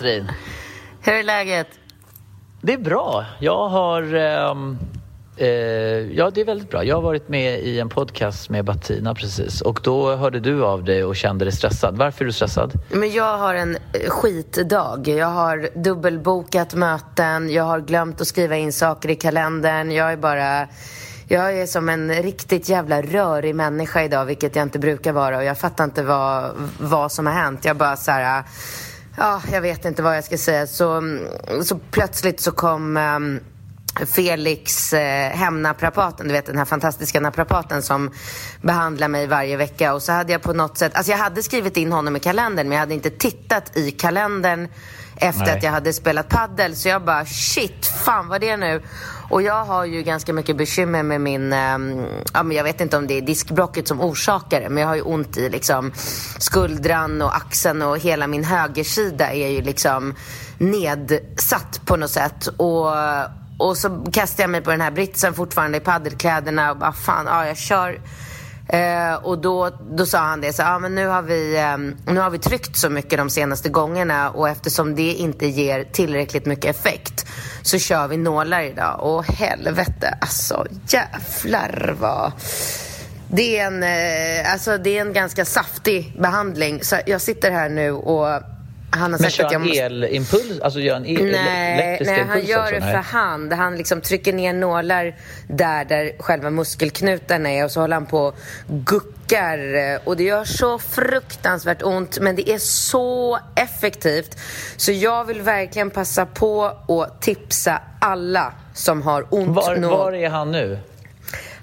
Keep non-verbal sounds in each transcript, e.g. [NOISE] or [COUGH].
Katrin! Hur är läget? Det är bra. Jag har... ehm, eh, ja, det är väldigt bra. Jag har varit med i en podcast med Bettina precis och då hörde du av dig och kände dig stressad. Varför är du stressad? Men jag har en eh, skitdag. Jag har dubbelbokat möten, jag har glömt att skriva in saker i kalendern. Jag är bara... Jag är som en riktigt jävla rörig människa idag, vilket jag inte brukar vara. Och jag fattar inte vad, vad som har hänt. Jag bara så här... Ja, jag vet inte vad jag ska säga. Så, så plötsligt så kom... ehm, Felix eh, hemnaprapaten, du vet den här fantastiska naprapaten som behandlar mig varje vecka. Och så hade jag på något sätt, alltså jag hade skrivit in honom i kalendern men jag hade inte tittat i kalendern efter Nej. att jag hade spelat paddel. Så jag bara shit, fan vad det är nu? Och jag har ju ganska mycket bekymmer med min, ehm, ja men jag vet inte om det är diskbrocket som orsakar det, men jag har ju ont i liksom skuldran och axeln och hela min högersida är ju liksom nedsatt på något sätt. Och och så kastar jag mig på den här britsen fortfarande i paddelkläderna och bara fan, ja jag kör. Eh, och då, då sa han det så ja men nu har, vi, eh, nu har vi tryckt så mycket de senaste gångerna och eftersom det inte ger tillräckligt mycket effekt så kör vi nålar idag. Och helvete, alltså jävlar vad... Det är en, eh, alltså, det är en ganska saftig behandling. Så jag sitter här nu och han har Men kör han måste... elimpuls? Alltså gör han el- Nej, nej, han gör det för hand. Han liksom trycker ner nålar där, där själva muskelknutarna är och så håller han på och guckar. Och det gör så fruktansvärt ont, men det är så effektivt. Så jag vill verkligen passa på att tipsa alla som har ont. Var, var är han nu?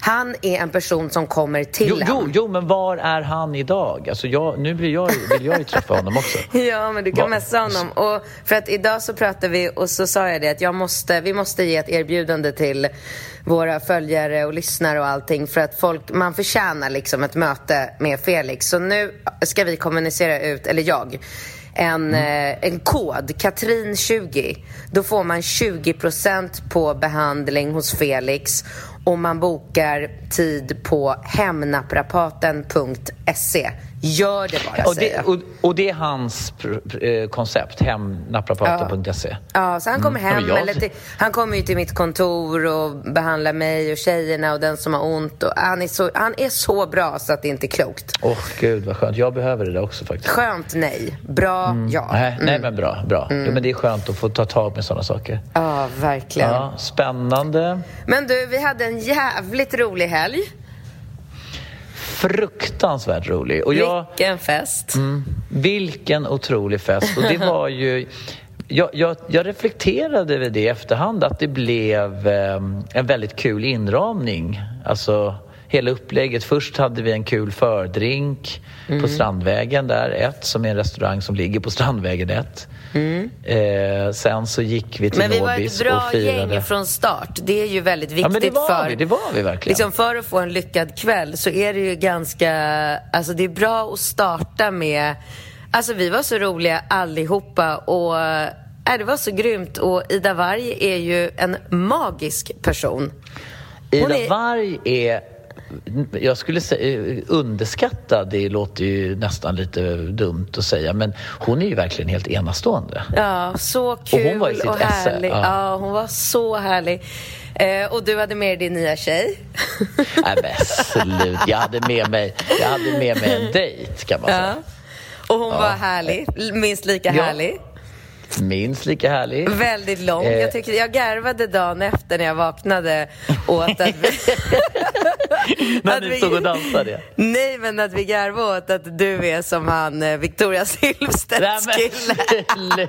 Han är en person som kommer till Jo, en. jo, jo, men var är han idag? Alltså jag, nu vill jag, vill jag ju träffa honom också. [LAUGHS] Ja, men du kan Va- messa honom. Och för att idag så pratade vi och så sa jag det att jag måste, vi måste ge ett erbjudande till våra följare och lyssnare och allting för att folk, man förtjänar liksom ett möte med Felix. Så nu ska vi kommunicera ut, eller jag, en, eh, en kod, Katrin20. Då får man 20% på behandling hos Felix om man bokar tid på hemnaprapaten.se. Gör det bara, Och det, och, och det är hans eh, koncept, hemnaprapaten.se. Ja, så han kommer Mm. Ja, hem, jag- eller till, han kommer ju till mitt kontor och behandlar mig och tjejerna och den som har ont. Och han, är så, han är så bra så att det inte är klokt. Åh gud vad skönt, jag behöver det där också faktiskt. Skönt nej, bra ja. Nej, nej Mm. men bra, bra. Jo, men det är skönt att få ta tag med sådana saker. Ja, verkligen. Ja, spännande. Men du, vi hade en jävligt rolig helg. Fruktansvärt rolig. Och jag, Vilken fest. mm, vilken otrolig fest. Och det [LAUGHS] var ju... Jag, jag, jag reflekterade över det i efterhand, att det blev eh, en väldigt kul inramning. Alltså hela upplägget. Först hade vi en kul fördrink Mm. på Strandvägen där, ett, som är en restaurang som ligger på Strandvägen 1. Eh, sen så gick vi till Mm. Men vi var ett Nobis bra och firade. gäng från start. Det är ju väldigt viktigt Ja, men det var för... vi, det var vi verkligen. Liksom för att få en lyckad kväll så är det ju ganska... Alltså det är bra att starta med... Alltså vi var så roliga allihopa och... Äh, det var så grymt och Ida Warg är ju en magisk person. Ida är- Warg är jag skulle säga underskattad, det låter ju nästan lite dumt att säga, men hon är ju verkligen helt enastående. Ja, så kul och, hon var i sitt och härlig. Ja. ja. hon var så härlig. Eh, och du hade med dig din nya tjej. [LAUGHS] Nej men slut, jag hade med mig, jag hade med mig en dejt kan man säga. Och hon ja. var härlig, minst lika ja. härlig. Minst lika härlig. Väldigt lång. Eh. Jag, tycker, jag garvade dagen efter när jag vaknade åt att vi... [LAUGHS] när ni stod och dansade? Nej, men att vi garvade åt att du är som han eh, Victoria Silvstedts kille. [LAUGHS]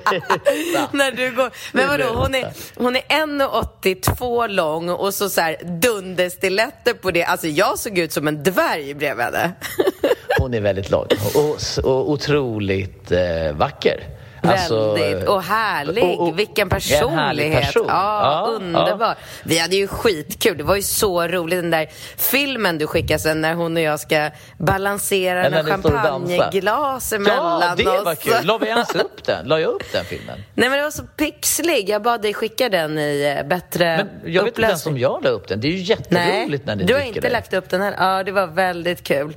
när du går... Men vadå, hon är, hon är 1,82 lång och så, så här dunderstiletter på det. Alltså jag såg ut som en dvärg bredvid henne. [LAUGHS] hon är väldigt lång och, och otroligt eh, vacker. Alltså, Väldigt. Och härlig. Och, och, Vilken personlighet. Person. Ja, ja, underbar. Ja. Vi hade ju skitkul. Det var ju så roligt. Den där filmen du skickade sen när hon och jag ska balansera en champagneglas emellan Ja, det var kul. La vi ens upp den? La jag upp den filmen? [LAUGHS] Nej, men det var så pixlig. Jag bad dig skicka den i eh, bättre Men jag vet inte ens om jag la upp den. Det är ju jätteroligt Nej, när ni du har inte det. lagt upp den här. Ja, det var väldigt kul.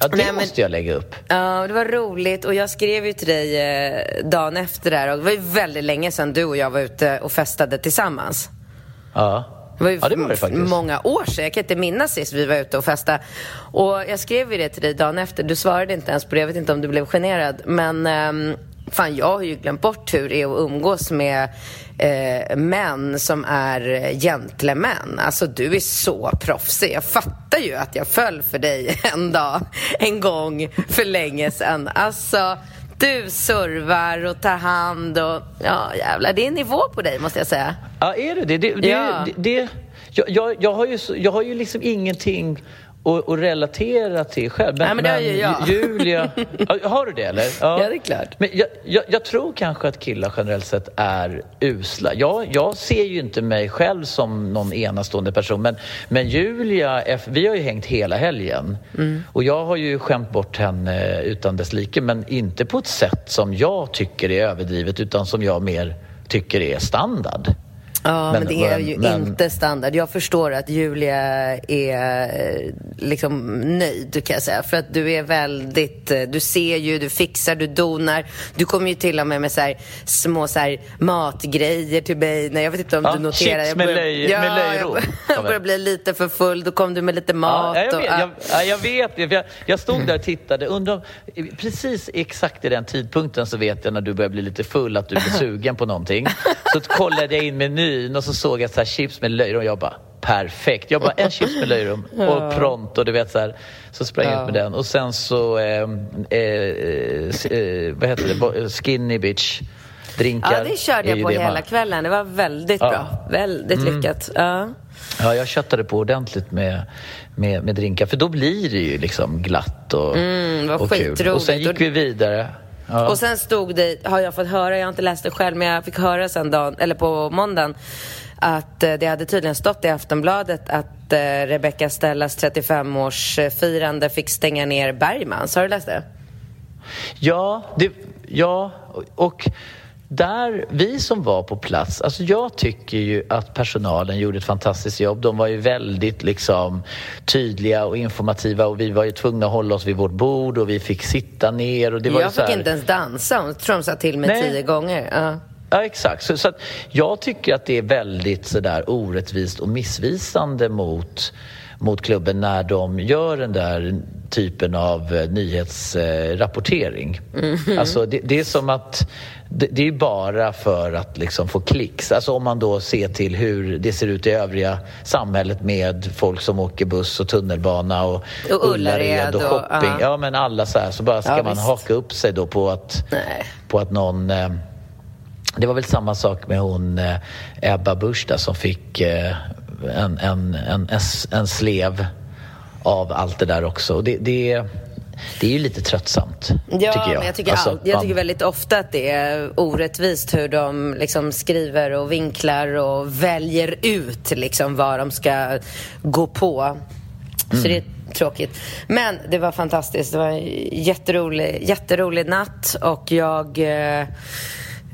Ja, det Nej, men, måste jag lägga upp. Ja, det var roligt. Och jag skrev ju till dig eh, dagen efter där. Och det var ju väldigt länge sedan du och jag var ute och festade tillsammans. Ja. Det var ju ja, det var det faktiskt. många år sedan. Jag kan inte minnas sist vi var ute och festade. Och jag skrev ju det till dig dagen efter. Du svarade inte ens på det. Jag vet inte om du blev generad. Men um, fan, jag har ju glömt bort hur det är att umgås med eh, män som är gentlemän. Alltså du är så proffsig. Jag fattar ju att jag föll för dig [LAUGHS] en dag, en gång för länge sedan. Alltså, du servar och tar hand och ja jävlar, det är nivå på dig måste jag säga. Ja, är det det? det, det, ja. det, det jag, jag, jag, har ju, jag har ju liksom ingenting och, och relatera till själv. Men, Nej, men det har ju jag. Julia... [LAUGHS] har du det eller? Ja, ja det är klart. Men jag, jag, jag, tror kanske att killar generellt sett är usla. Jag, jag ser ju inte mig själv som någon enastående person men, men Julia, vi har ju hängt hela helgen mm. och jag har ju skämt bort henne utan dess like men inte på ett sätt som jag tycker är överdrivet utan som jag mer tycker är standard. Ja, men, men det är ju men... inte standard. Jag förstår att Julia är eh, liksom nöjd, kan jag säga. För att du är väldigt... Eh, du ser ju, du fixar, du donar. Du kommer ju till och med med så här, små så här, matgrejer till mig. Nej, jag vet inte om ja, du noterar. Chips med, löj, ja, med löjrom. Jag, [LAUGHS] jag börjar bli lite för full. Då kom du med lite mat. Ja, jag, vet, och, jag, jag vet jag, jag stod där och tittade. Undrar, precis exakt i den tidpunkten så vet jag när du börjar bli lite full att du blir sugen på någonting. Så kollade jag in menyn menyn och så såg jag så här chips med löjrom och jag bara perfekt. Jag bara en chips med löjrom [LAUGHS] och pronto, du vet så här. Så sprang jag ja. ut med den och sen så, eh, eh, eh, vad heter det, skinny bitch. Drinkar. Ja, det körde jag på hela man... kvällen. Det var väldigt ja. bra. Väldigt mm. lyckat. Ja. Ja, jag köttade på ordentligt med, med, med drinkar för då blir det ju liksom glatt och, mm, och kul. Och sen gick vi vidare. Ja. Och sen stod det, har jag fått höra, jag har inte läst det själv, men jag fick höra sen dagen, eller på måndagen att eh, det hade tydligen stått i Aftonbladet att eh, Rebecca Stellas 35-årsfirande fick stänga ner Bergmans. Har du läst det? Ja, det, ja och där, vi som var på plats, alltså jag tycker ju att personalen gjorde ett fantastiskt jobb. De var ju väldigt liksom tydliga och informativa och vi var ju tvungna att hålla oss vid vårt bord och vi fick sitta ner. Och det var jag fick här... inte ens dansa, hon tror de sa till mig Nej. tio gånger. Ja. Ja, exakt. Så, så jag tycker att det är väldigt sådär orättvist och missvisande mot, mot klubben när de gör den där typen av eh, nyhetsrapportering. Mm -hmm. Alltså det, det, är som att det, det är bara för att liksom få klicks. Alltså om man då ser till hur det ser ut i övriga samhället med folk som åker buss och tunnelbana och, och Ullared och shopping. Och, ja. men alla så här, så bara ska ja, man visst. haka upp sig då på att, på att någon eh, det var väl samma sak med hon eh, Ebba Busch som fick eh, en, en, en, en, slev av allt det där också. Det, det, det är ju lite tröttsamt, ja, tycker jag. Men jag, tycker alltså, all, jag tycker väldigt ofta att det är orättvist hur de liksom skriver och vinklar och väljer ut liksom vad de ska gå på. Mm. Så det är tråkigt. Men det var fantastiskt. Det var en jätterolig, jätterolig natt och jag eh,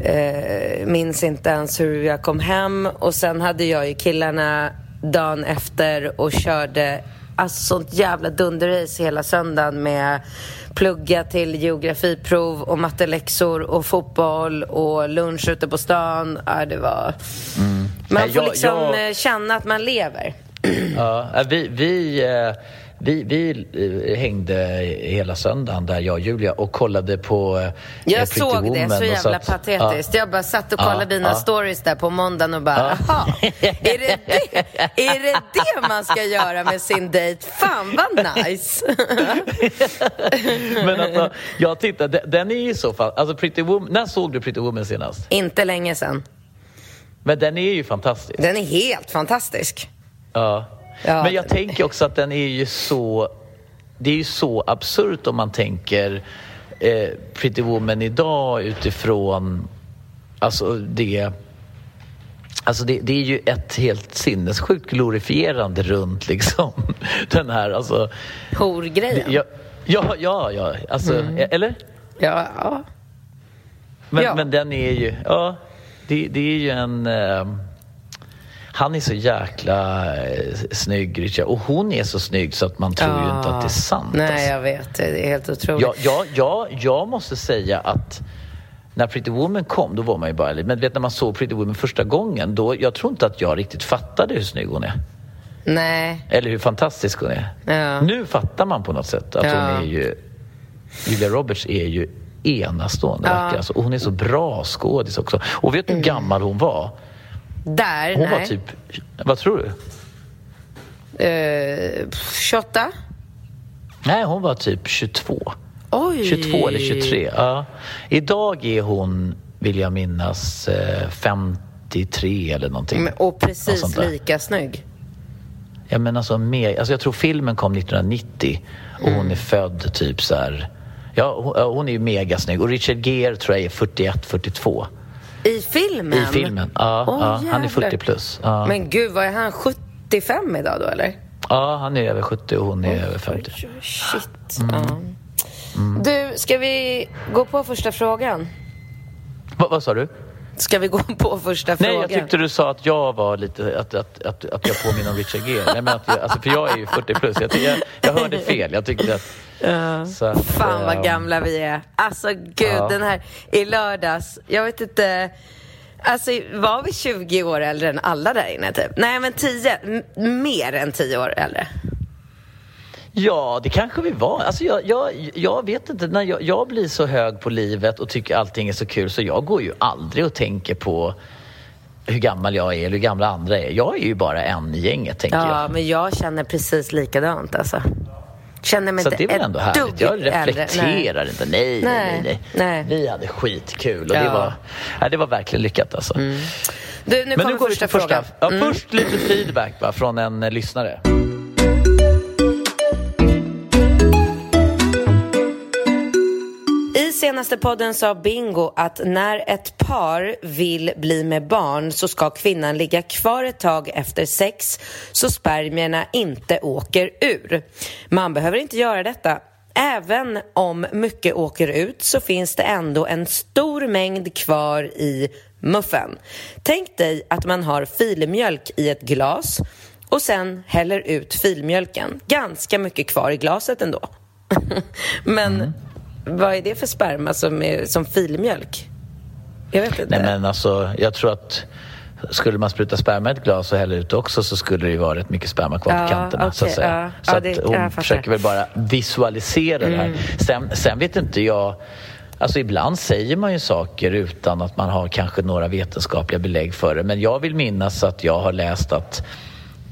eh, minns inte ens hur jag kom hem. Och sen hade jag ju killarna dagen efter och körde alltså sånt jävla dunderrace hela söndagen med plugga till geografiprov och matteläxor och fotboll och lunch ute på stan. Ja, det var... Man Nej, får jag- liksom jag- eh, känna att man lever. Ja, vi, vi, eh, vi, vi eh, hängde hela söndagen där, jag och Julia, och kollade på eh, Jag Pretty såg det, Woman så och jävla satt- patetiskt. Jag bara satt och kollade Ja, dina ja. stories där på måndagen och bara, jaha, är det det, är det det man ska göra med sin dejt? Fan vad nice! [LAUGHS] Men alltså, jag tittade, den är ju så fan, alltså Pretty Woman, när såg du Pretty Woman senast? Inte länge sedan. Men den är ju fantastisk. Den är helt fantastisk. Ja. Ja. Men jag tänker också att den är ju så... Det är ju så absurt om man tänker eh, Pretty Woman idag utifrån alltså det... Alltså det, det är ju ett helt sinnessjukt glorifierande runt liksom [LAUGHS] den här alltså... Horgrejen. Ja, ja, ja, ja alltså, eller? Ja, ja. Men, men den är ju, ja, det, det är ju en... ehm, han är så jäkla eh, snygg, Richard. Och hon är så snygg så att man tror ju inte att det är sant. Nej, alltså. jag vet. Det är helt otroligt. jag, jag, jag, jag måste säga att när Pretty Woman kom, då var man ju bara... Men du vet när man såg Pretty Woman första gången, då, jag tror inte att jag riktigt fattade hur snygg hon är. Nej. Eller hur fantastisk hon är. Ja. Nu fattar man på något sätt att Ja. hon är ju... Julia Roberts är ju enastående. Ja. verkligen. Alltså, och hon är så bra skådis också. Och vet du hur gammal hon var? Där, Hon nej. var typ... Vad tror du? Eh, 28? Nej, hon var typ 22. Oj! 22 eller 23. Ja. Idag är hon, vill jag minnas, eh, 53 eller någonting. Men, och precis lika snygg. Ja, men alltså, mer, alltså jag tror filmen kom 1990 och Mm. hon är född typ så här... Ja, hon, hon är ju megasnygg. Och Richard Gere tror jag är 41, 42 I filmen? i filmen. Ja, Åh, ja, han är jävlar. 40 plus. Ja. Men gud, vad är han? 75 idag då, eller? ja, han är över 70 och hon är över 50. Shit. Mm. Ja. Du, ska vi gå på första frågan? Va, vad sa du? Ska vi gå på första Nej, frågan? jag tyckte du sa att jag var lite, att, att, att, att jag påminner om Richard Gere. Nej, men att jag, alltså, för jag är ju 40 plus. Jag, jag, jag hörde fel. Jag tyckte att... Så att, Fan vad ehm, gamla vi är. Alltså gud, Ja. den här i lördags. Jag vet inte. Alltså var vi 20 år äldre än alla där inne typ? Nej men 10, m- mer än 10 år äldre. Ja, det kanske vi var. Alltså jag, jag, jag vet inte. När jag, jag blir så hög på livet och tycker allting är så kul så jag går ju aldrig och tänker på hur gammal jag är eller hur gamla andra är. Jag är ju bara en i gänget, tänker Ja, jag. men jag känner precis likadant alltså. Känner mig Så inte det är väl ändå härligt. Jag äldre. Nej. reflekterar inte. Nej, nej, nej, Nej, nej. nej. Vi hade skitkul och Ja. det, var, ja, det var verkligen lyckat alltså. Du, nu Men kommer nu går vi första till första. frågan. Ja, Först lite feedback va, från en lyssnare. Senaste podden sa Bingo att när ett par vill bli med barn så ska kvinnan ligga kvar ett tag efter sex så spermierna inte åker ur. Man behöver inte göra detta. Även om mycket åker ut så finns det ändå en stor mängd kvar i muffen. Tänk dig att man har filmjölk i ett glas och sen häller ut filmjölken. Ganska mycket kvar i glaset ändå. [LAUGHS] Men vad är det för sperma som, är, som filmjölk? Jag vet inte. Nej men alltså, jag tror att skulle man spruta sperma i ett glas och hälla ut också så skulle det ju vara rätt mycket sperma kvar Ja, på kanterna. så att ja. Så Ja, att det- hon försöker väl bara visualisera det här. Sen, sen vet inte jag Alltså ibland säger man ju saker utan att man har kanske några vetenskapliga belägg för det. Men jag vill minnas att jag har läst att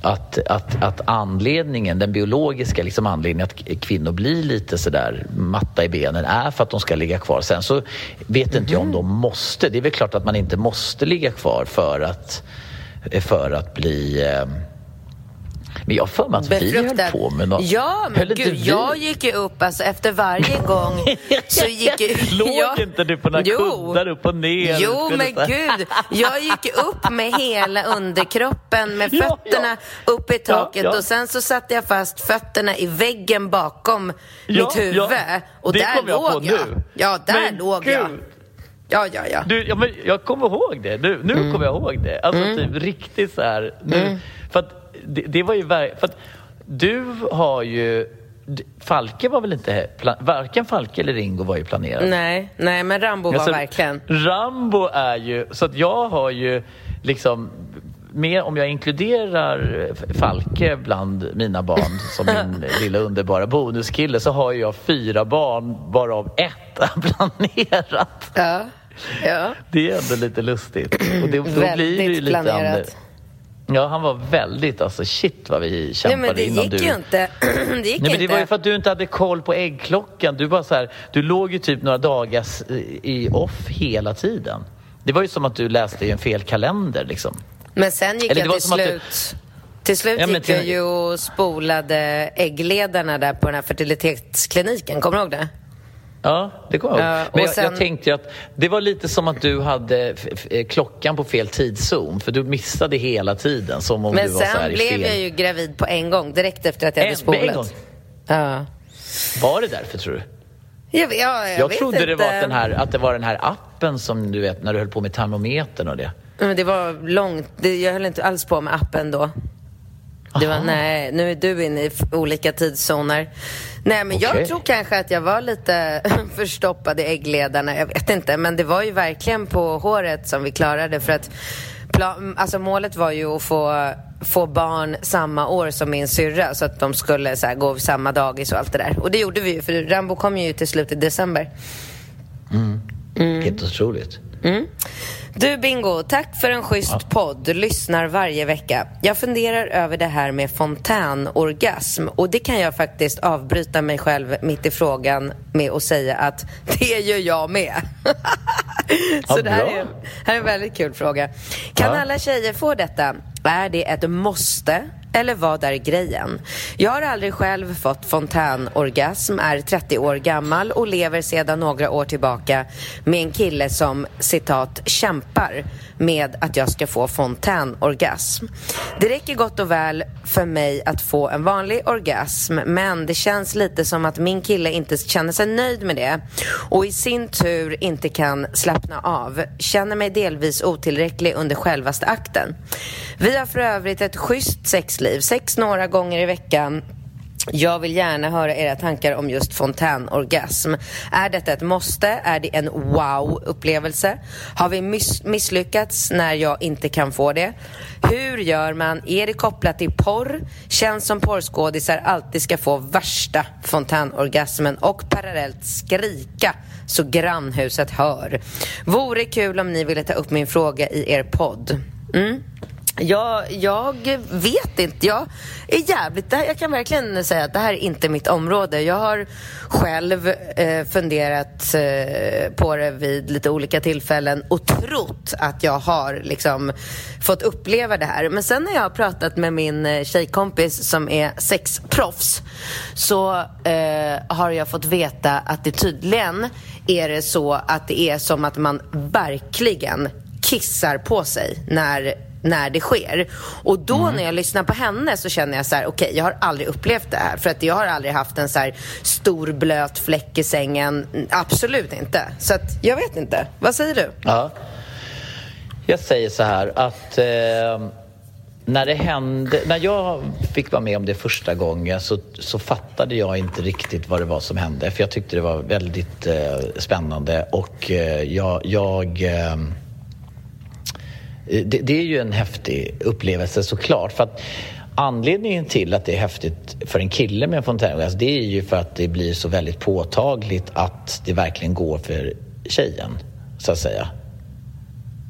att, att, att anledningen, den biologiska liksom anledningen att kvinnor blir lite sådär matta i benen är för att de ska ligga kvar. Sen så vet inte jag om de måste. Det är väl klart att man inte måste ligga kvar för att, för att bli... Eh, men jag för mig att vi höll Befruktad. på med något. Ja, men gud, jag gick ju upp alltså efter varje gång [LAUGHS] så gick ju... Låg jag- inte du på några kuddar upp och ner? Jo, men gud. Jag gick upp med hela underkroppen med [LAUGHS] Ja, fötterna upp i Ja, taket ja. och sen så satte jag fast fötterna i väggen bakom Ja, mitt huvud. ja. Och Det där jag låg jag. nu. Ja, där Men låg gud. jag. Ja, ja, ja. Du, ja, men jag kommer ihåg det. Nu, nu Mm. kommer jag ihåg det. Alltså typ riktigt så här. Nu, För att det, det var ju ver- för att du har ju... Falke var väl inte... Varken Falke eller Ringo var ju planerad. Nej, nej men Rambo var Alltså, verkligen... Rambo är ju... Så att jag har ju liksom... Mer, om jag inkluderar Falke bland mina barn [LAUGHS] som min lilla underbara bonuskille så har jag fyra barn varav ett är [LAUGHS] planerat. Ja, ja. Det är ändå lite lustigt. Och det, då blir det ju lite planerat. Ander- Ja, han var väldigt, alltså shit vad vi Nej kämpade men det innan gick du... ju inte. [CLEARS THROAT] det gick Nej, men det var ju för att du inte hade koll på äggklockan. Du, bara så här, du låg ju typ några dagar s- i off hela tiden. Det var ju som att du läste i en fel kalender liksom. Men sen gick Eller det jag till att du- slut... Till slut Ja, gick jag till- ju och spolade äggledarna där på den här fertilitetskliniken. Kommer du ihåg det? Ja, det kommer jag Ja, ihåg. och Men jag, sen- jag tänkte ju att det var lite som att du hade eh, klockan på fel tidszon. För du missade hela tiden som om Men du var så här sen blev fel... jag ju gravid på en gång, direkt efter att jag hade En- en spolat. gång? Ja. Var det därför tror du? Jag, ja, jag, Jag, vet trodde det var att, den här, att det var den här appen som du vet när du höll på med termometern och det. Men det var långt. Det, jag höll inte alls på med appen då. Det var, nej, nu är du inne i olika tidszoner. Nej, men jag Okej. tror kanske att jag var lite [LAUGHS] förstoppad i äggledarna. Jag vet inte, men det var ju verkligen på håret som vi klarade för att alltså målet var ju att få, få barn samma år som min syrra så att de skulle så här, gå samma dagis och allt det där. Och det gjorde vi ju, för Rambo kom ju till slut i december. Mm. Helt otroligt. Du Bingo, tack för en schysst podd. Lyssnar varje vecka. Jag funderar över det här med fontänorgasm och det kan jag faktiskt avbryta mig själv mitt i frågan med att säga att [LAUGHS] det gör jag med. [LAUGHS] Så Ja, det här är, här är en väldigt kul fråga. Kan Ja. alla tjejer få detta? Är det ett måste? Eller vad är grejen? Jag har aldrig själv fått fontänorgasm, är 30 år gammal och lever sedan några år tillbaka med en kille som citat kämpar med att jag ska få fontänorgasm. Det räcker gott och väl för mig att få en vanlig orgasm men det känns lite som att min kille inte känner sig nöjd med det och i sin tur inte kan slappna av. Känner mig delvis otillräcklig under självaste akten. Vi har för övrigt ett schysst sexliv, sex några gånger i veckan jag vill gärna höra era tankar om just fontänorgasm. Är detta ett måste? Är det en wow-upplevelse? Har vi miss- misslyckats när jag inte kan få det? Hur gör man? Är det kopplat till porr? Känns som porrskådisar alltid ska få värsta fontänorgasmen och parallellt skrika så grannhuset hör. Vore kul om ni ville ta upp min fråga i er podd. Mm. Jag, jag vet inte. Jag är jävligt... Här, jag kan verkligen säga att det här är inte mitt område. Jag har själv eh, funderat eh, på det vid lite olika tillfällen och trott att jag har liksom fått uppleva det här. Men sen när jag har pratat med min eh, tjejkompis som är sexproffs så eh, har jag fått veta att det tydligen är det så att det är som att man verkligen kissar på sig när när det sker. Och då när jag lyssnar på henne så känner jag så här, okej, jag har aldrig upplevt det här. För att jag har aldrig haft en så här stor blöt fläck i sängen. Mm, Absolut inte. Så att, jag vet inte. Vad säger du? Ja. Jag säger så här att eh, när det hände, när jag fick vara med om det första gången så, så fattade jag inte riktigt vad det var som hände. För jag tyckte det var väldigt eh, spännande och eh, jag, jag eh, det, det är ju en häftig upplevelse såklart. För att anledningen till att det är häftigt för en kille med en fontänorgasm det är ju för att det blir så väldigt påtagligt att det verkligen går för tjejen, så att säga.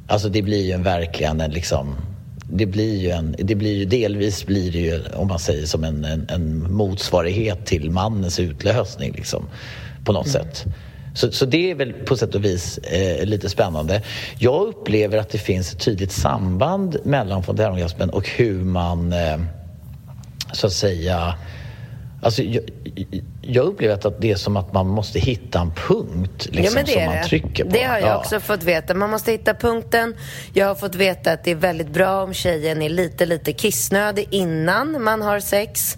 Alltså det blir ju en verkligen en liksom det blir ju en, det blir ju delvis blir det ju om man säger som en, en, en motsvarighet till mannens utlösning liksom på något sätt. Så, så det är väl på sätt och vis eh, lite spännande. Jag upplever att det finns ett tydligt samband mellan fontänorgasmen och hur man eh, så att säga Alltså, jag, jag upplever att det är som att man måste hitta en punkt liksom, ja, men det som man det. trycker på. Det har jag Ja. också fått veta. Man måste hitta punkten. Jag har fått veta att det är väldigt bra om tjejen är lite, lite kissnödig innan man har sex.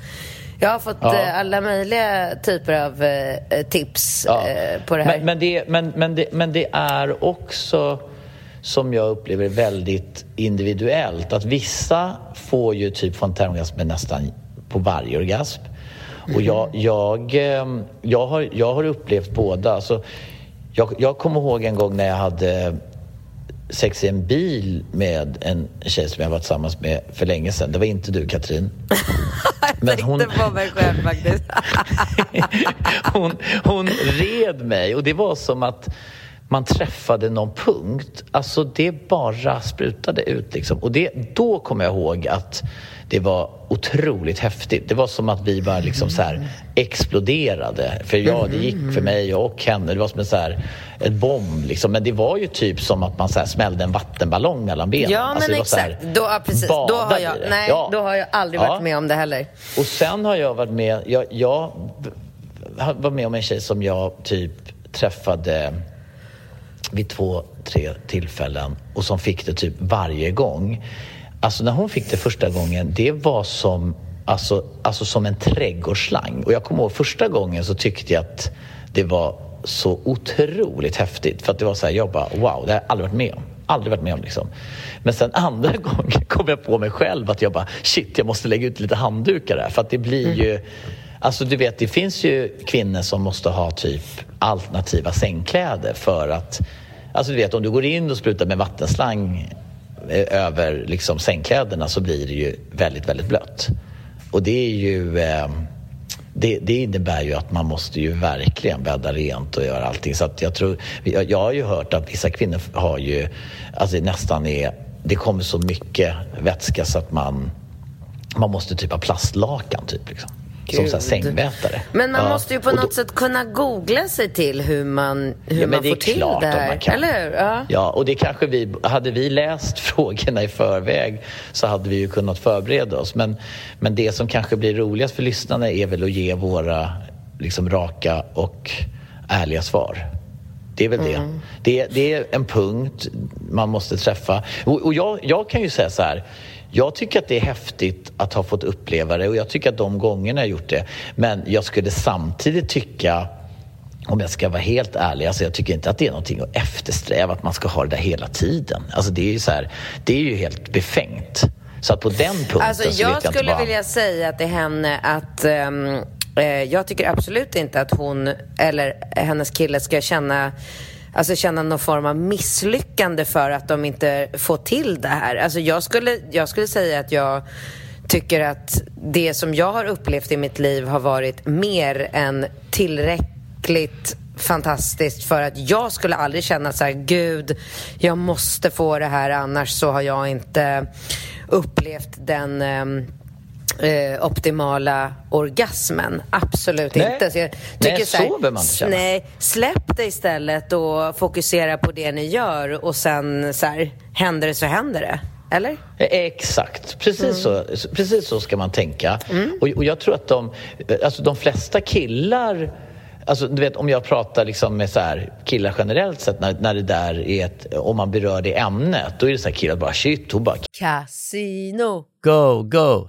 Jag har fått Ja. eh, alla möjliga typer av eh, eh, tips Ja. på det här. Men, men, det, men, men, det, men det är också, som jag upplever väldigt individuellt. Att vissa får ju typ fontänorgasmer nästan på varje orgasm. Och jag, jag, ehm, jag, har, jag har upplevt båda. Alltså, jag, jag kommer ihåg en gång när jag hade sex i en bil med en tjej som jag var tillsammans med för länge sedan. Det var inte du, Katrin. [LAUGHS] jag tänkte på mig själv faktiskt. [LAUGHS] hon, hon red mig och det var som att man träffade någon punkt. Alltså det bara sprutade ut liksom. Och det, då kommer jag ihåg att det var otroligt häftigt. Det var som att vi bara liksom så här exploderade. För ja, det gick för mig och henne. Det var som en så här, en bomb liksom. Men det var ju typ som att man så här smällde en vattenballong mellan benen. Ja, alltså, men exakt. Här, då, ja, precis. Då har, jag, nej, ja. då har jag aldrig varit med om det heller. Och sen har jag varit med, jag, jag var med om en tjej som jag typ träffade vid två, tre tillfällen och som fick det typ varje gång. Alltså när hon fick det första gången, det var som, alltså, alltså som en trädgårdsslang. Och jag kommer ihåg första gången så tyckte jag att det var så otroligt häftigt. För att det var så här, jag bara wow, det har jag aldrig varit med om. Aldrig varit med om liksom. Men sen andra [LAUGHS] gången kom jag på mig själv att jag bara shit, jag måste lägga ut lite handdukar där. För att det blir mm. ju Alltså du vet, det finns ju kvinnor som måste ha typ alternativa sängkläder för att Alltså du vet, om du går in och sprutar med vattenslang eh, över liksom sängkläderna så blir det ju väldigt, väldigt blött. Och det är ju... Eh, det, det, innebär ju att man måste ju verkligen bädda rent och göra allting. Så att jag, tror, jag, jag har ju hört att vissa kvinnor har ju, alltså det nästan är, det kommer så mycket vätska så att man, man måste typ ha plastlakan typ. Liksom. Som så sängmätare. Men man ja. måste ju på något då, sätt kunna googla sig till hur man, hur ja, man får till det här. Eller hur? Ja. ja, och det kanske vi... Hade vi läst [LAUGHS] frågorna i förväg så hade vi ju kunnat förbereda oss. Men, men det som kanske blir roligast för lyssnarna är väl att ge våra liksom, raka och ärliga svar. Det är väl det. Mm. det. Det är en punkt man måste träffa. Och, och jag, jag kan ju säga så här jag tycker att det är häftigt att ha fått uppleva det och jag tycker att de gångerna jag gjort det. Men jag skulle samtidigt tycka om jag ska vara helt ärlig, alltså jag tycker inte att det är någonting att eftersträva, att man ska ha det där hela tiden. Alltså det är ju så här, det är ju helt befängt. Så att på den punkten alltså jag, så vet jag skulle bara... vilja säga till henne att um, eh, jag tycker absolut inte att hon eller hennes kille ska känna alltså känna någon form av misslyckande för att de inte får till det här. Alltså jag skulle, jag skulle säga att jag tycker att det som jag har upplevt i mitt liv har varit mer än tillräckligt fantastiskt för att jag skulle aldrig känna så här, gud, jag måste få det här annars så har jag inte upplevt den eh, eh, optimala orgasmen. Absolut nej. inte. Så jag tycker nej, så, här, så man känna. Nej, släpp det istället och fokusera på det ni gör och sen så här, händer det så händer det. Eller? Exakt, precis, mm. så, precis så ska man tänka. Mm. Och, och, jag tror att de, alltså de flesta killar Alltså, du vet, om jag pratar liksom med så här, killar generellt sett, när, när det där är ett, om man berör det ämnet, då är det så här killar bara shit, hon bara... Casino! Go, go!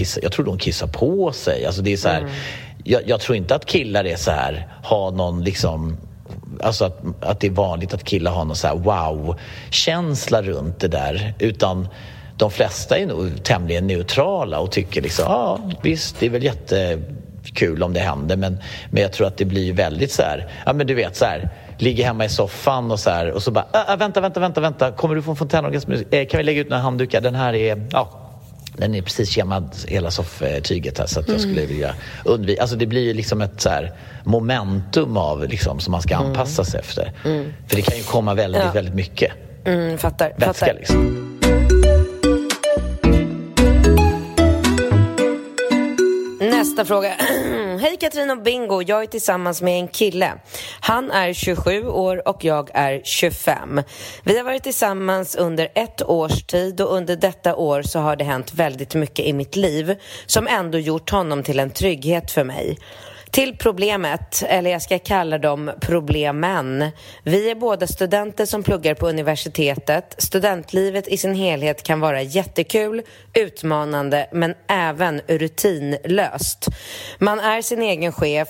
Kissa, jag tror de kissar på sig. Alltså det är så här, jag, jag tror inte att killar är så här, har någon liksom Alltså att, att det är vanligt att killar har någon så här wow-känsla runt det där. Utan de flesta är nog tämligen neutrala och tycker liksom, ja visst det är väl jättekul om det händer men, men jag tror att det blir väldigt så här, ja men du vet så här, ligger hemma i soffan och så här och så bara, äh, vänta, vänta, vänta, vänta, kommer du få en fontänorgasm? Eh, kan vi lägga ut några handdukar? Den här är, ja den är precis kemmad, hela sofftyget här, så att jag skulle vilja undvika... Alltså det blir ju liksom ett så här momentum av liksom, som man ska anpassa sig efter. För det kan ju komma väldigt, Ja. väldigt mycket Mm, fattar. vätska fattar. liksom. Nästa fråga. [CLEARS THROAT] Hej Katrin och Bingo, jag är tillsammans med en kille. Han är 27 år och jag är 25. Vi har varit tillsammans under ett års tid och under detta år så har det hänt väldigt mycket i mitt liv som ändå gjort honom till en trygghet för mig. Till problemet, eller jag ska kalla dem problemen. Vi är båda studenter som pluggar på universitetet. Studentlivet i sin helhet kan vara jättekul, utmanande men även rutinlöst. Man är sin egen chef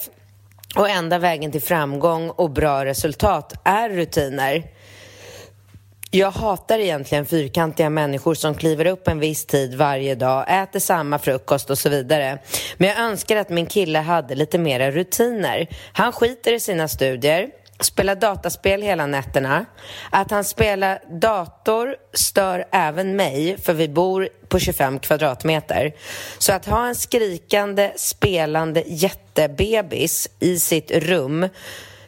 och enda vägen till framgång och bra resultat är rutiner. Jag hatar egentligen fyrkantiga människor som kliver upp en viss tid varje dag, äter samma frukost och så vidare. Men jag önskar att min kille hade lite mera rutiner. Han skiter i sina studier, spelar dataspel hela nätterna. Att han spelar dator stör även mig, för vi bor på 25 kvadratmeter. Så att ha en skrikande, spelande jättebebis i sitt rum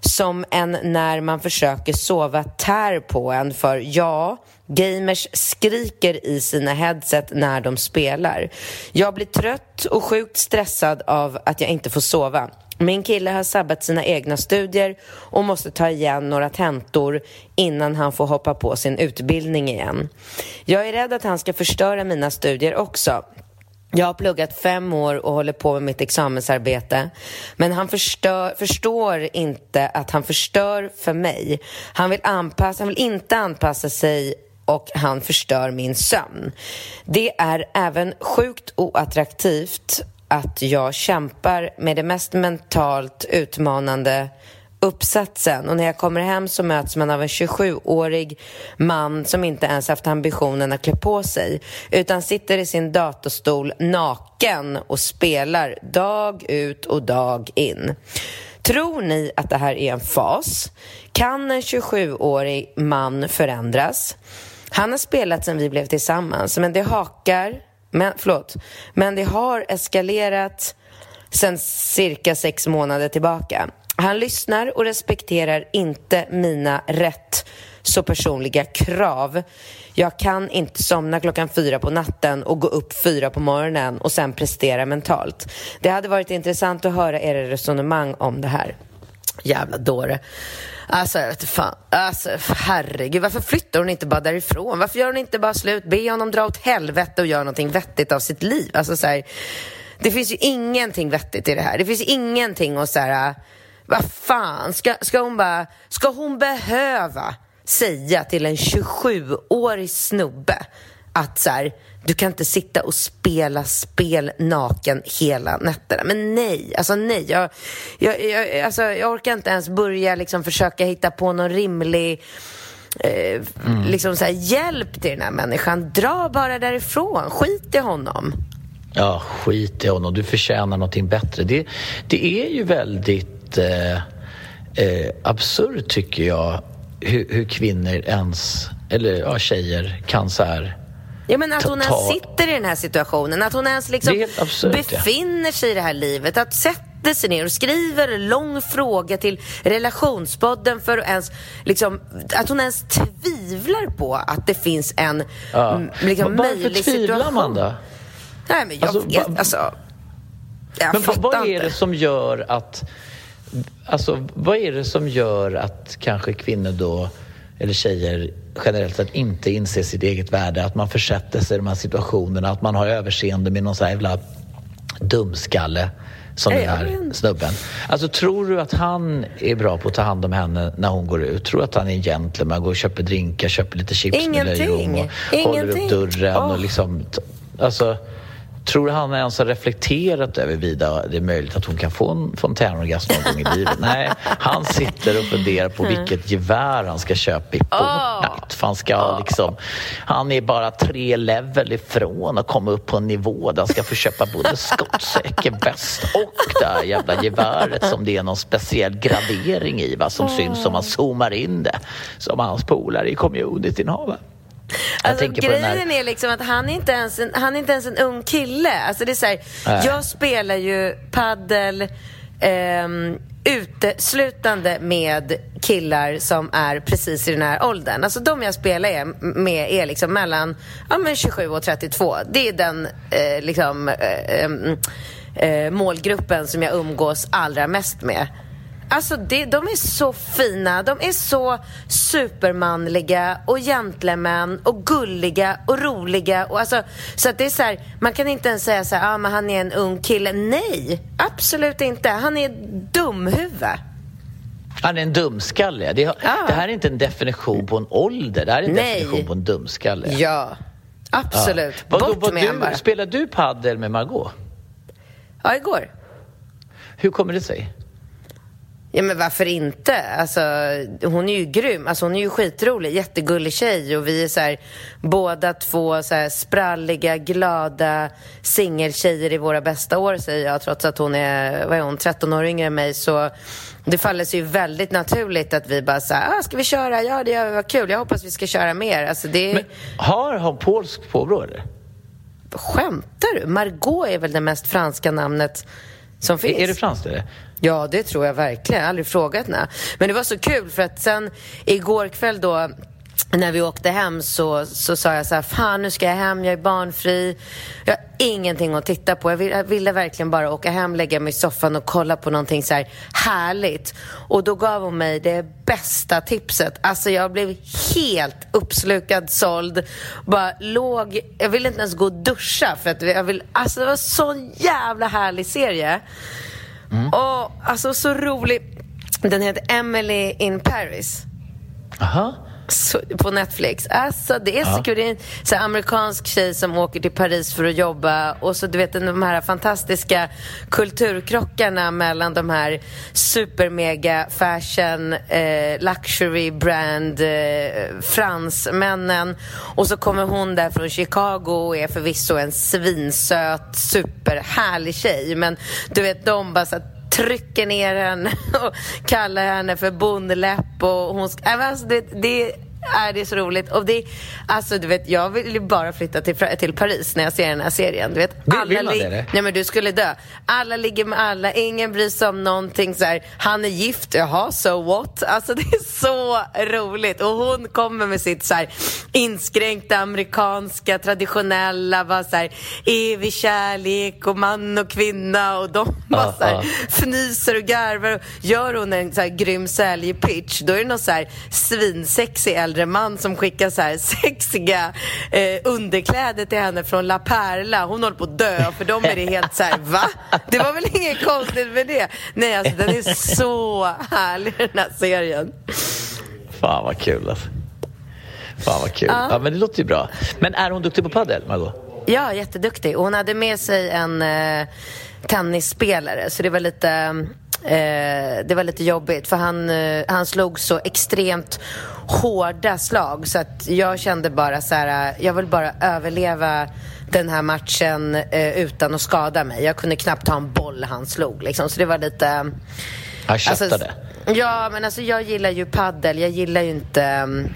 som en när man försöker sova tär på en för ja, gamers skriker i sina headset när de spelar. Jag blir trött och sjukt stressad av att jag inte får sova. Min kille har sabbat sina egna studier och måste ta igen några tentor innan han får hoppa på sin utbildning igen. Jag är rädd att han ska förstöra mina studier också. Jag har pluggat fem år och håller på med mitt examensarbete. Men han förstör, förstår inte att han förstör för mig. Han vill, anpassa, han vill inte anpassa sig och han förstör min sömn. Det är även sjukt oattraktivt att jag kämpar med det mest mentalt utmanande uppsatsen och när jag kommer hem så möts man av en 27-årig man som inte ens haft ambitionen att klä på sig utan sitter i sin datorstol naken och spelar dag ut och dag in. Tror ni att det här är en fas? Kan en 27-årig man förändras? Han har spelat sedan vi blev tillsammans, men det hakar... Men, förlåt. Men det har eskalerat sen cirka sex månader tillbaka. Han lyssnar och respekterar inte mina rätt så personliga krav. Jag kan inte somna klockan fyra på natten och gå upp fyra på morgonen och sen prestera mentalt. Det hade varit intressant att höra era resonemang om det här. Jävla dåre. Alltså, jag vet fan. Alltså, herregud, varför flyttar hon inte bara därifrån? Varför gör hon inte bara slut? Be honom dra åt helvete och göra någonting vettigt av sitt liv. Alltså, så här, det finns ju ingenting vettigt i det här. Det finns ingenting att så här, vad fan, ska, ska hon bara, ska hon behöva säga till en 27-årig snubbe att så här, du kan inte sitta och spela spel naken hela nätterna. Men nej, alltså nej. Jag, jag, jag, alltså, jag orkar inte ens börja liksom försöka hitta på någon rimlig eh, liksom så här, hjälp till den här människan. Dra bara därifrån. Skit i honom. Ja, skit i honom. Du förtjänar någonting bättre. Det, det är ju väldigt eh, eh, absurt, tycker jag, hur, hur kvinnor ens, eller ja, tjejer, kan så här... Ja, men att hon Ta- ens sitter i den här situationen, att hon ens liksom helt absurt, ja. befinner sig i det här livet, att sätter sig ner och skriver en lång fråga till relationspodden för att ens, liksom, att hon ens tvivlar på att det finns en Ja. liksom, Varför möjlig tvivlar situation. man då? Nej, men jag Alltså, vet, alltså. Jag Men vad, fattar vad är inte. det som gör att... Alltså, vad är det som gör att kanske kvinnor då eller tjejer generellt sett inte inser sitt eget värde. Att man försätter sig i de här situationerna, att man har överseende med någon sån här jävla dumskalle som är här snubben. Alltså tror du att han är bra på att ta hand om henne när hon går ut? Tror du att han är en gentleman, går och köper drinkar, köper lite chips Ingenting. med löjrom och Ingenting. håller upp dörren Åh. och liksom... Alltså, Tror du han ens har reflekterat över vida det är möjligt att hon kan få en fontänorgasm någon gång i livet? [LAUGHS] Nej, han sitter och funderar på vilket gevär han ska köpa i Fortnite. För han, ska liksom, han är bara tre level ifrån att komma upp på en nivå där han ska få köpa både skottsäker väst och det här jävla geväret som det är någon speciell gradering i va, som syns om man zoomar in det. Som hans polare i communityn har. Va? Alltså, grejen här- är liksom att han är inte ens en, han är inte ens en ung kille. Alltså det är så här, Nej. jag spelar ju paddel ehm, uteslutande med killar som är precis i den här åldern. Alltså de jag spelar med är liksom mellan ja, men 27 och 32. Det är den eh, liksom, eh, em, eh, målgruppen som jag umgås allra mest med. Alltså det, de är så fina, de är så supermanliga och gentlemän och gulliga och roliga. Och alltså, så att det är så här, man kan inte ens säga så här, ah, men han är en ung kille. Nej, absolut inte. Han är dumhuvud. Han är en dumskalle. Det, Ja. det här är inte en definition på en ålder, det här är en Nej. definition på en dumskalle. Ja, absolut. Vadå, Bort vad med du, spelar du paddel med Margot? Ja, igår. Hur kommer det sig? Ja men varför inte? Alltså, hon är ju grym. Alltså, hon är ju skitrolig, jättegullig tjej och vi är så här, båda två så här, spralliga, glada singeltjejer i våra bästa år säger jag trots att hon är, vad är hon, 13 år yngre än mig så det faller sig ju väldigt naturligt att vi bara så här, ah, ska vi köra? Ja det gör vi, vad kul. Jag hoppas vi ska köra mer. Alltså det Men, har han polskt påbrå eller? Skämtar du? Margot är väl det mest franska namnet som finns? Är, franskt eller? Ja, det tror jag verkligen. Jag har aldrig frågat henne. Men det var så kul för att sen igår kväll då när vi åkte hem så, så sa jag så här, fan nu ska jag hem, jag är barnfri. Jag har ingenting att titta på. Jag ville, jag ville verkligen bara åka hem, lägga mig i soffan och kolla på någonting så här härligt. Och då gav hon mig det bästa tipset. Alltså jag blev helt uppslukad, såld. Bara låg, jag ville inte ens gå och duscha för att jag vill, alltså det var så jävla härlig serie. Och alltså så rolig. Den heter Emily in Paris. Aha. Så, på Netflix. Alltså det är så kul. Det är en så här, amerikansk tjej som åker till Paris för att jobba och så du vet de här fantastiska kulturkrockarna mellan de här supermega fashion, eh, luxury brand eh, fransmännen och så kommer hon där från Chicago och är förvisso en svinsöt superhärlig tjej men du vet de bara så här, trycker ner henne [LAUGHS] och kallar henne för bondläpp och hon... ska, Nej, äh, men Alltså det, det är det så roligt. Och det, alltså du vet, jag vill ju bara flytta till, till Paris när jag ser den här serien. Du vet, Vill- vill man det, eller? Nej men du skulle dö. Alla ligger med alla, ingen bryr sig om någonting så här. Han är gift, jaha, so what? Alltså [LAUGHS] det är så roligt. Och hon kommer med sitt så här inskränkta amerikanska, traditionella, bara så här evig kärlek och man och kvinna och de bara Ja, så här ja. fnyser och garvar. Gör hon en så här grym säljpitch, då är det någon så här svinsexig äldre man som skickar så här sexiga eh, underkläder till henne från La Perla. Hon håller på att dö, för dem är det helt så här, va? Det var väl inget konstigt med det? Nej, alltså den är så härlig den här serien. Fan vad kul alltså. Fan vad kul. Ja. men det låter ju bra. Men är hon duktig på padel, Margot? Ja, jätteduktig. Och hon hade med sig en eh, tennisspelare, så det var lite... Eh, det var lite jobbigt för han, eh, han slog så extremt hårda slag så att jag kände bara så här, eh, jag vill bara överleva den här matchen eh, utan att skada mig. Jag kunde knappt ta en boll han slog liksom, så det var lite... Jag köttade. ja, men alltså jag gillar ju paddel. Jag gillar ju inte mm,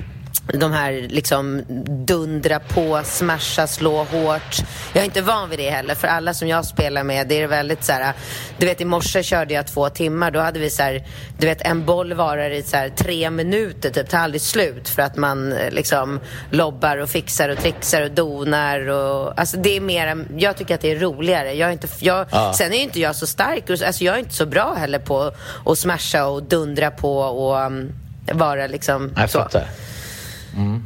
de här liksom dundra på, smasha, slå hårt. Jag är inte van vid det heller, för alla som jag spelar med, det är väldigt så här, du vet i morse körde jag två timmar, då hade vi så här, du vet en boll varar i så här tre minuter, typ, tar aldrig slut för att man eh, liksom lobbar och fixar och trixar och donar och, alltså det är mer, jag tycker att det är roligare. Jag är inte, jag, Ja. Sen är inte jag så stark, alltså jag är inte så bra heller på att smasha och dundra på och um, vara liksom Jag så. fattar.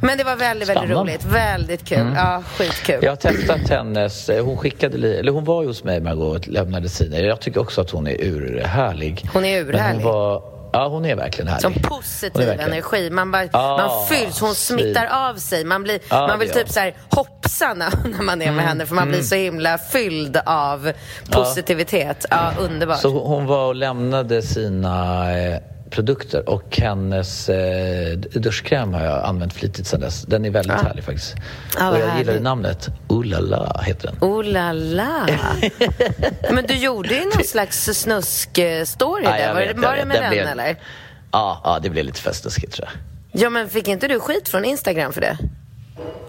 Men det var väldigt, väldigt Spännande. roligt. Väldigt kul. Ja, skitkul. Jag har testat hennes... eh, Hon skickade... Eller hon var ju hos mig, Margot, och lämnade sina. Jag tycker också att hon är urhärlig. Hon är urhärlig. Hon var, ja, hon är verkligen härlig. Som positiv energi. Man, bara, Ah, man fylls, hon smittar av sig. Man, blir, Ja, man vill det typ så här hoppsa när, [LAUGHS] när man är med henne för man blir så himla fylld av positivitet. Ja, underbart. Så hon hon var och lämnade sina eh, produkter och hennes eh, duschkräm har jag använt flitigt sedan dess. Den är väldigt härlig faktiskt. Vad och jag gillade härligt. namnet. Ooh la la heter den. Oh la la. [LAUGHS] Men du gjorde ju någon slags snusk-story Ja, där. Var, vet, var det med den, blev- eller? Ja, ja, det blev lite för snuskigt tror jag. Ja, men fick inte du skit från Instagram för det?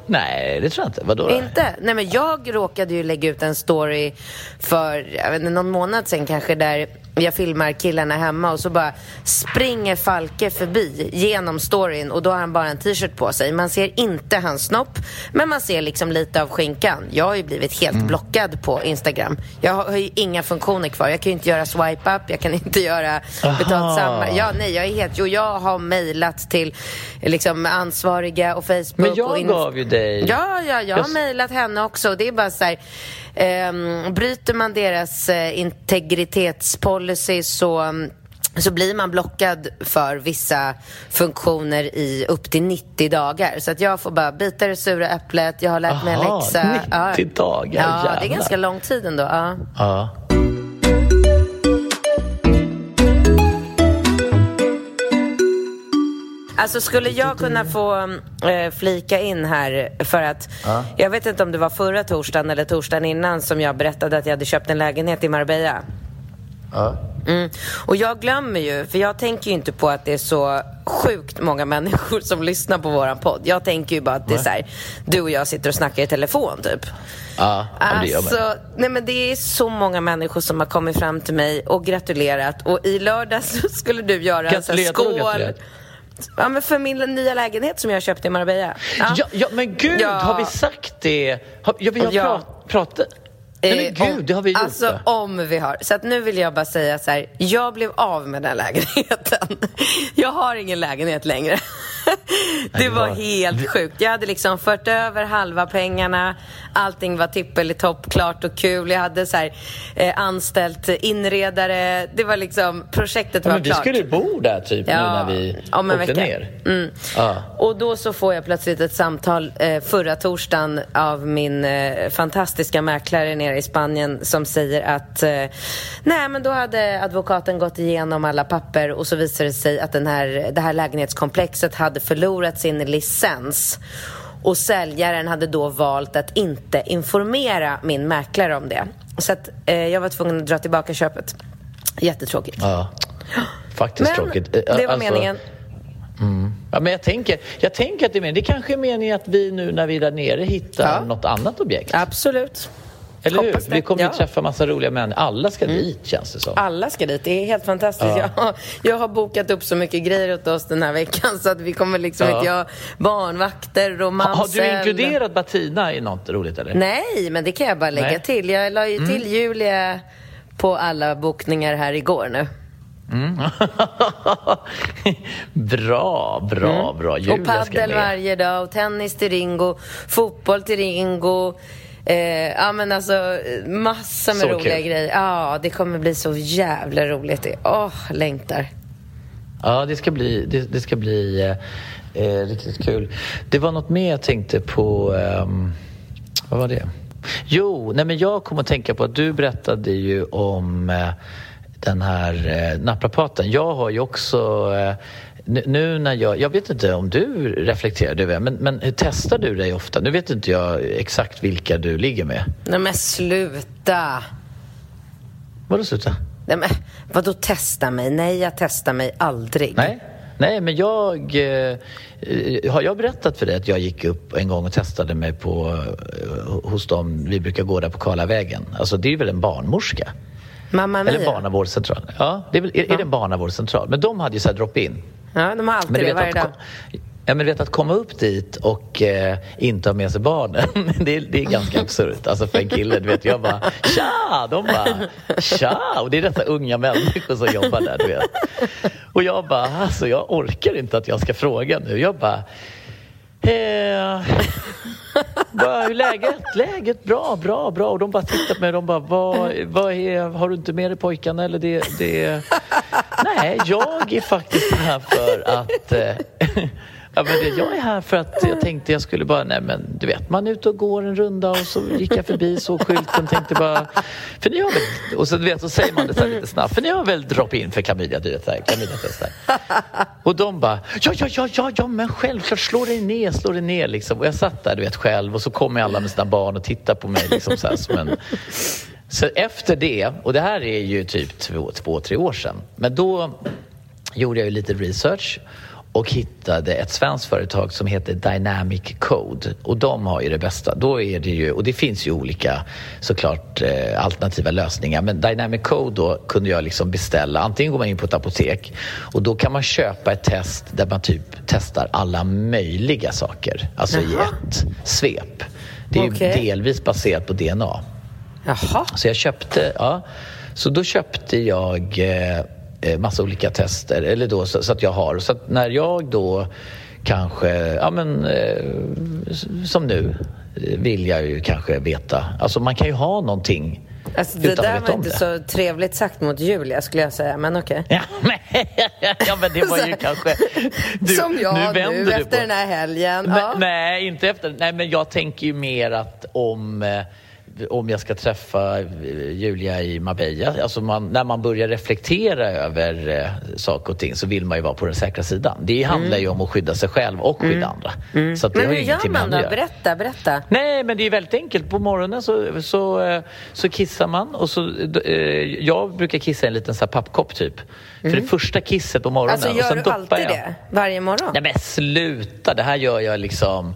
Nej, det tror jag inte. Vadå då? Inte? Nej, men jag råkade ju lägga ut en story för jag vet inte, någon månad sedan kanske där jag filmar killarna hemma och så bara springer Falke förbi genom storyn och då har han bara en t-shirt på sig. Man ser inte hans snopp, men man ser liksom lite av skinkan. Jag har ju blivit helt Mm. blockad på Instagram. Jag har ju inga funktioner kvar. Jag kan ju inte göra swipe up, jag kan inte göra betalt samma. Ja, nej, jag är helt... Jo, jag har mejlat till liksom ansvariga och Facebook Men jag och in- gav ju dig... Ja, ja, jag har Jag- mejlat henne också. Det är bara så här, ehm, bryter man deras eh, integritetspolicy så så blir man blockad för vissa funktioner i upp till 90 dagar. Så att jag får bara bita det sura äpplet, jag har lärt mig en läxa. 90 dagar, Ja, det är jävlar. ganska lång tid ändå. Ja. Ja. Alltså skulle jag kunna få eh, flika in här för att jag vet inte om det var förra torsdagen eller torsdagen innan som jag berättade att jag hade köpt en lägenhet i Marbella. Ja. Mm. Och jag glömmer ju, för jag tänker ju inte på att det är så sjukt många [LAUGHS] människor som lyssnar på våran podd. Jag tänker ju bara att det är så här, du och jag sitter och snackar i telefon typ. Ja, ja, det gör man. Alltså, nej men det är så många människor som har kommit fram till mig och gratulerat. Och i lördags [LAUGHS] skulle du göra en skål. gratulerat. Ja, men för min nya lägenhet som jag köpte i Marbella. Ja, ja, men gud, Ja. har vi sagt det? Har, ja, vi har Ja. prat, pratat... Nej, men Eh, gud, om- det har vi gjort. Alltså om vi har. Så att nu vill jag bara säga så här. Jag blev av med den lägenheten. [LAUGHS] Jag har ingen lägenhet längre. [LAUGHS] Det var helt sjukt. Jag hade liksom fört över halva pengarna. Allting var tippelitopp, klart och kul. Jag hade så här, eh, anställt inredare. Det var liksom, projektet Ja, var men vi klart. skulle bo där typ nu när vi om en åkte vecka. ner. Mm. Ja. Och då så får jag plötsligt ett samtal eh, förra torsdagen av min eh, fantastiska mäklare nere i Spanien som säger att eh, nej men då hade advokaten gått igenom alla papper och så visade det sig att den här, det här lägenhetskomplexet hade förlorat sin licens. Och säljaren hade då valt att inte informera min mäklare om det. Så att eh, jag var tvungen att dra tillbaka köpet. Jättetråkigt. Ja. Faktiskt Men tråkigt. Eh, det var alltså, meningen. Ja, men jag tänker, jag tänker att det är meningen. Det kanske är meningen att vi nu när vi är där nere hittar Ja. något annat objekt. Absolut. Eller hur? det. Vi kommer Ja. Mm. träffa massa roliga män. Alla ska dit känns det som. Alla ska dit. Det är helt fantastiskt. Ja. Jag, har, jag har bokat upp så mycket grejer åt oss den här veckan så att vi kommer liksom Ja. inte ha barnvakter och Ha- Har du inkluderat Bettina i något roligt eller? Nej, men det kan jag bara lägga Nej. Mm. till. Jag la ju till Julia på alla bokningar här igår nu. [LAUGHS] bra, bra, bra. Julia Mm. och paddel varje dag, och tennis till Ringo, fotboll till Ringo. Eh, ja men alltså eh, massa med Så roliga kul. grejer. Ja, det kommer bli så jävla roligt. Åh, längtar. Ja, det ska bli, det, det ska bli eh, eh, riktigt kul. Det var något mer jag tänkte på. ehm, vad var det? Jo, nej men jag kom att tänka på att du berättade ju om eh, den här eh, naprapaten. Jag har ju också eh, nu- när jag, jag vet inte om du reflekterar över det, men, men hur testar du dig ofta? Nu vet inte jag exakt vilka du ligger med. Nej men sluta. Vadå sluta? Nej, men, vadå testa mig? Nej, jag testar mig aldrig. Nej, nej men jag... Eh, har jag berättat för dig att jag gick upp en gång och testade mig på, eh, hos dem vi brukar gå där på Karlavägen? Alltså det är väl en barnmorska? Mamma Eller Mia. barnavårdscentral? Ja, det är, väl, är, är det en barnavårdscentral? Men de hade ju så här drop-in. Ja, de har alltid Men du det varje att dag. Ja, men vet att komma upp dit och eh, inte ha med sig barnen, [LAUGHS] det, är, det är ganska absurt. Alltså för en kille, du vet, jag bara tja! De bara tja! Och det är dessa unga människor som jobbar där, du vet. Och jag bara, alltså jag orkar inte att jag ska fråga nu. Jag bara, eh, bara, hur läget? Läget? Bra, bra, bra. Och de bara tittar på mig och de bara, vad, vad är, har du inte med dig pojkarna? Eller det, det... Nej, jag är faktiskt här för att eh, [LAUGHS] Ja, men jag är här för att jag tänkte jag skulle bara, nej men du vet, man är ute och går en runda och så gick jag förbi, såg skylten, tänkte bara, för ni har väl, och så, du vet, så säger man det så lite snabbt, för ni har väl drop-in för klamydia, du vet, Och de bara, ja, ja, ja, ja, ja, men självklart, slå dig ner, slå dig ner liksom. Och jag satt där, du vet, själv och så kommer alla med sina barn och tittar på mig liksom så här som en så efter det, och det här är ju typ två, två tre år sedan, men då gjorde jag ju lite research och hittade ett svenskt företag som heter Dynamic Code. Och de har ju det bästa. Då är det ju, och det finns ju olika såklart eh, alternativa lösningar. Men Dynamic Code då kunde jag liksom beställa. Antingen går man in på ett apotek och då kan man köpa ett test där man typ testar alla möjliga saker. Alltså Jaha. i ett svep. Det är okay. delvis baserat på DNA. Jaha. Så jag köpte, ja. Så då köpte jag eh, Eh, massa olika tester, eller då, så, så, att jag har. Så att när jag då kanske, ja men eh, som nu, vill jag ju kanske veta. Alltså man kan ju ha någonting Alltså, det där var inte det. så trevligt sagt mot Julia skulle jag säga, men okej. Okay. Ja, [LAUGHS] ja, men det var ju kanske... [LAUGHS] Du, som jag nu, nu efter den här helgen. Men, ja. Nej, inte efter. Nej, men jag tänker ju mer att om eh, om jag ska träffa eh, Julia i Marbella. Alltså man, när man börjar reflektera över eh, saker och ting så vill man ju vara på den säkra sidan. Det handlar mm. ju om att skydda sig själv och skydda mm. andra. Mm. Så men hur gör man då? Berätta, berätta. Nej, men det är väldigt enkelt. På morgonen så, så, eh, så kissar man och så, eh, jag brukar kissa i en liten så här pappkopp typ. För det mm. första kisset på morgonen. Alltså gör och sen du alltid jag. det? Varje morgon? Nej men sluta! Det här gör jag liksom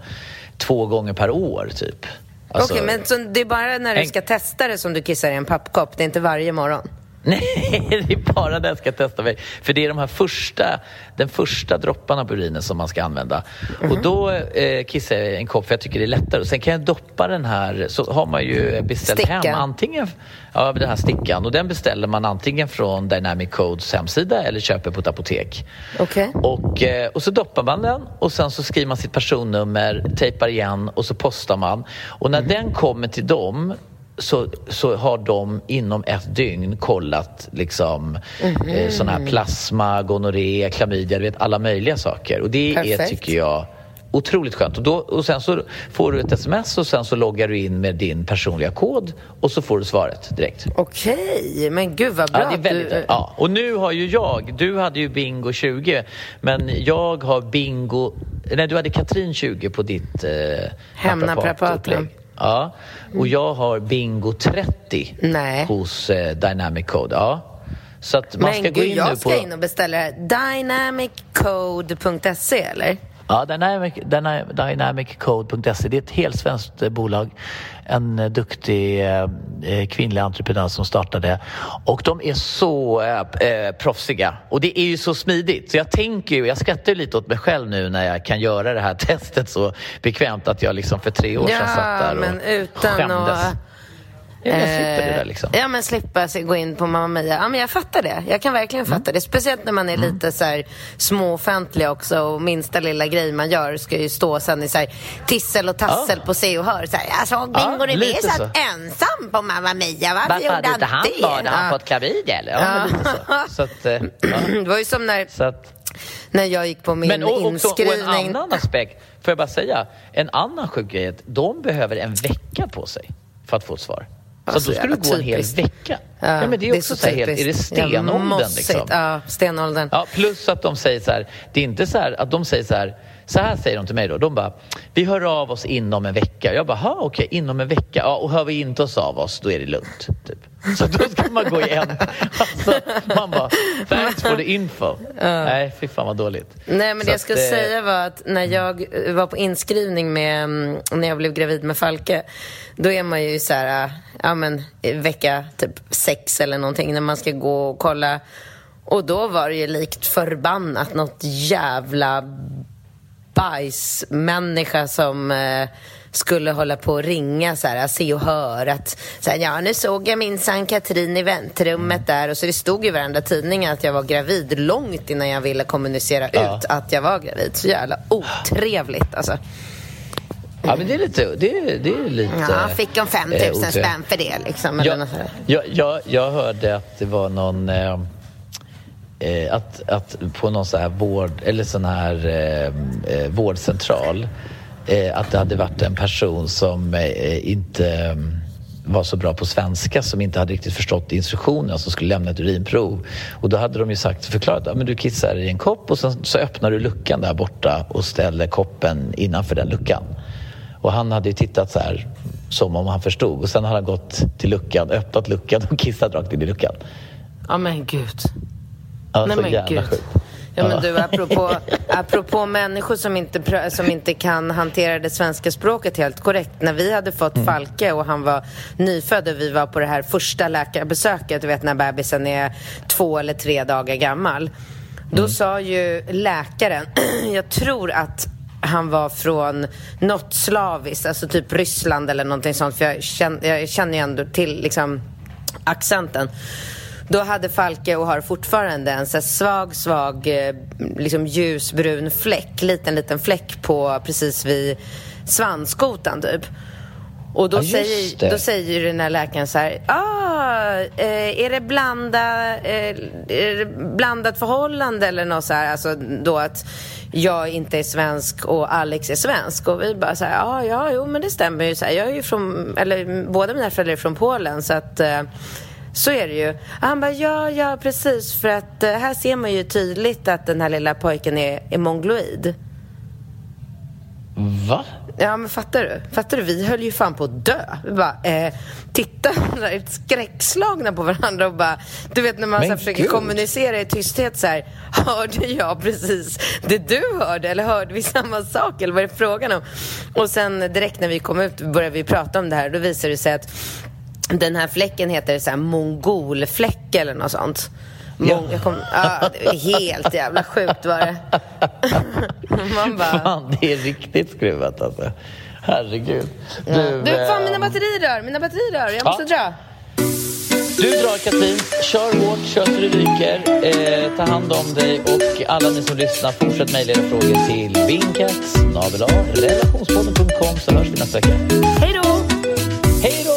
två gånger per år typ. Alltså, Okej, okay, men så det är bara när du en... ska testa det som du kissar i en pappkopp? Det är inte varje morgon? Nej, [LAUGHS] det är bara när jag ska testa mig. För det är de här första, den första dropparna på urinen som man ska använda. Mm. Och då eh, kissar jag i en kopp för jag tycker det är lättare. Sen kan jag doppa den här, så har man ju beställt Sticka. hem antingen ja, den här stickan och den beställer man antingen från Dynamic Codes hemsida eller köper på ett apotek. Okay. Och, eh, och så doppar man den och sen så skriver man sitt personnummer, tejpar igen och så postar man. Och när mm. den kommer till dem så, så har de inom ett dygn kollat liksom, mm. eh, sån här plasma, gonorré, klamydia, vet, alla möjliga saker. Och det Perfekt. är, tycker jag, otroligt skönt. Och, då, och sen så får du ett sms och sen så loggar du in med din personliga kod och så får du svaret direkt. Okej, men gud vad bra. Ja, det är väldigt, du... ja. Och nu har ju jag, du hade ju bingo 20, men jag har bingo, nej du hade Katrin 20 på ditt eh, Hemnaprapaten. Ja, och jag har Bingo 30 Nej. hos eh, Dynamic Code. Ja. Så att man Men ska gud, gå in jag nu ska in och beställa dynamiccode.se eller? Ja, Dynamic, dynamiccode.se. Det är ett helt svenskt eh, bolag. En eh, duktig eh, eh, kvinnlig entreprenör som startade. Och de är så eh, proffsiga. Och det är ju så smidigt. Så jag tänker ju, jag skrattar lite åt mig själv nu när jag kan göra det här [LAUGHS] testet så bekvämt att jag liksom för tre år sedan ja, satt där och men utan skämdes. Att jag slipper det där liksom. Ja, men slippa gå in på Mamma Mia. Ja, men jag fattar det. Jag kan verkligen mm. fatta det. Speciellt när man är mm. lite så här småoffentlig också och minsta lilla grej man gör ska ju stå sen i så här tissel och tassel ja. på Se och Hör. Så här, såg Bingo ja, Rimér satt ensam på Mamma Mia. Varför Varför gjorde han det? han Hade han fått klamydia eller? Ja, ja. lite så. så att, eh, [CLEARS THROAT] Det var ju som när... Så att, när jag gick på min Men och, inskrivning. Och en annan aspekt, får jag bara säga, en annan sjuk grej de behöver en vecka på sig för att få ett svar. Alltså, så då ska du gå en hel vecka. Ja, ja men det är också det är så, så helt, är det stenåldern ja, liksom? Ja, stenåldern. Ja, plus att de säger så här, det är inte så här att de säger så här, så här säger de till mig då, de bara, vi hör av oss inom en vecka. Jag bara, okej, okay, inom en vecka. Ja, och hör vi inte oss av oss, då är det lugnt. Typ. Så då ska man gå igen. Alltså, man bara, thanks for the info. Uh. Nej, fy fan vad dåligt. Nej, men så det jag skulle att, säga var att när jag var på inskrivning med, mm, när jag blev gravid med Falke, då är man ju så här, ja men vecka typ sex eller någonting när man ska gå och kolla. Och då var det ju likt förbannat något jävla bajsmänniska som eh, skulle hålla på och ringa så här, se och höra att så här, ja, nu såg jag min Sann Katrin i väntrummet där och så det stod i varenda tidning att jag var gravid långt innan jag ville kommunicera Ja. ut att jag var gravid. Så jävla otrevligt alltså. Ja, men det är lite... Det är, det är lite Ja, fick de 5 000 eh, spänn för det liksom. Eller Jag, något jag, jag, jag hörde att det var någon... Eh, eh, att, att på någon sån här vård, eller sån här eh, eh, vårdcentral eh, att det hade varit en person som eh, inte mm, var så bra på svenska som inte hade riktigt förstått instruktionerna som skulle lämna ett urinprov. Och då hade de ju sagt, förklarat att du kissar i en kopp och sen så öppnar du luckan där borta och ställer koppen innanför den luckan. Och han hade ju tittat så här som om han förstod och sen hade han gått till luckan, öppnat luckan och [LAUGHS] kissat rakt in i luckan. Ja, men gud. Ja, Nej men jävla gud. sjukt. Ja men du, apropå, [LAUGHS] apropå människor som inte, som inte kan hantera det svenska språket helt korrekt. När vi hade fått Mm. Falke och han var nyfödd och vi var på det här första läkarbesöket, du vet när bebisen är två eller tre dagar gammal. Då Mm. sa ju läkaren, [CLEARS THROAT] jag tror att han var från något slaviskt, alltså typ Ryssland eller någonting sånt. För jag känner, jag känner ju ändå till liksom accenten. Då hade Falke och har fortfarande en så svag, svag, eh, liksom ljusbrun fläck, liten, liten fläck på precis vid svanskotan typ. Och då, Ja, säger, då säger den här läkaren så här, ah, eh, är det blanda, eh, är det blandat förhållande eller något så här, alltså då att jag inte är svensk och Alex är svensk. Och vi bara så här, ah, ja, jo men det stämmer ju så här, jag är ju från, eller båda mina föräldrar är från Polen så att eh, så är det ju. Han bara, ja, ja, precis. För att eh, här ser man ju tydligt att den här lilla pojken är, är mongoloid. Va? Ja, men fattar du? Fattar du? Vi höll ju fan på att dö. Vi bara, eh, titta [LAUGHS] där, skräckslagna på varandra och bara, du vet när man så här, försöker gud. kommunicera i tysthet så här, [LAUGHS] hörde jag precis det du hörde eller hörde vi samma sak eller vad är det frågan om? Och sen direkt när vi kom ut började vi prata om det här då visade det sig att den här fläcken heter så här mongolfläck eller något sånt. Mong, jag kom, ja, det helt jävla sjukt var det. [LAUGHS] Man bara... Fan, det är riktigt skruvat alltså. Herregud. Du, Du, fan eh, mina batterirör, mina batterirör, jag måste dra. Du drar Katrin, kör hårt, kör så du ryker. Eh, ta hand om dig och alla ni som lyssnar, fortsätt mejla era frågor till vinkat relationspodden.com så hörs vi nästa vecka. Hej då! Hej då!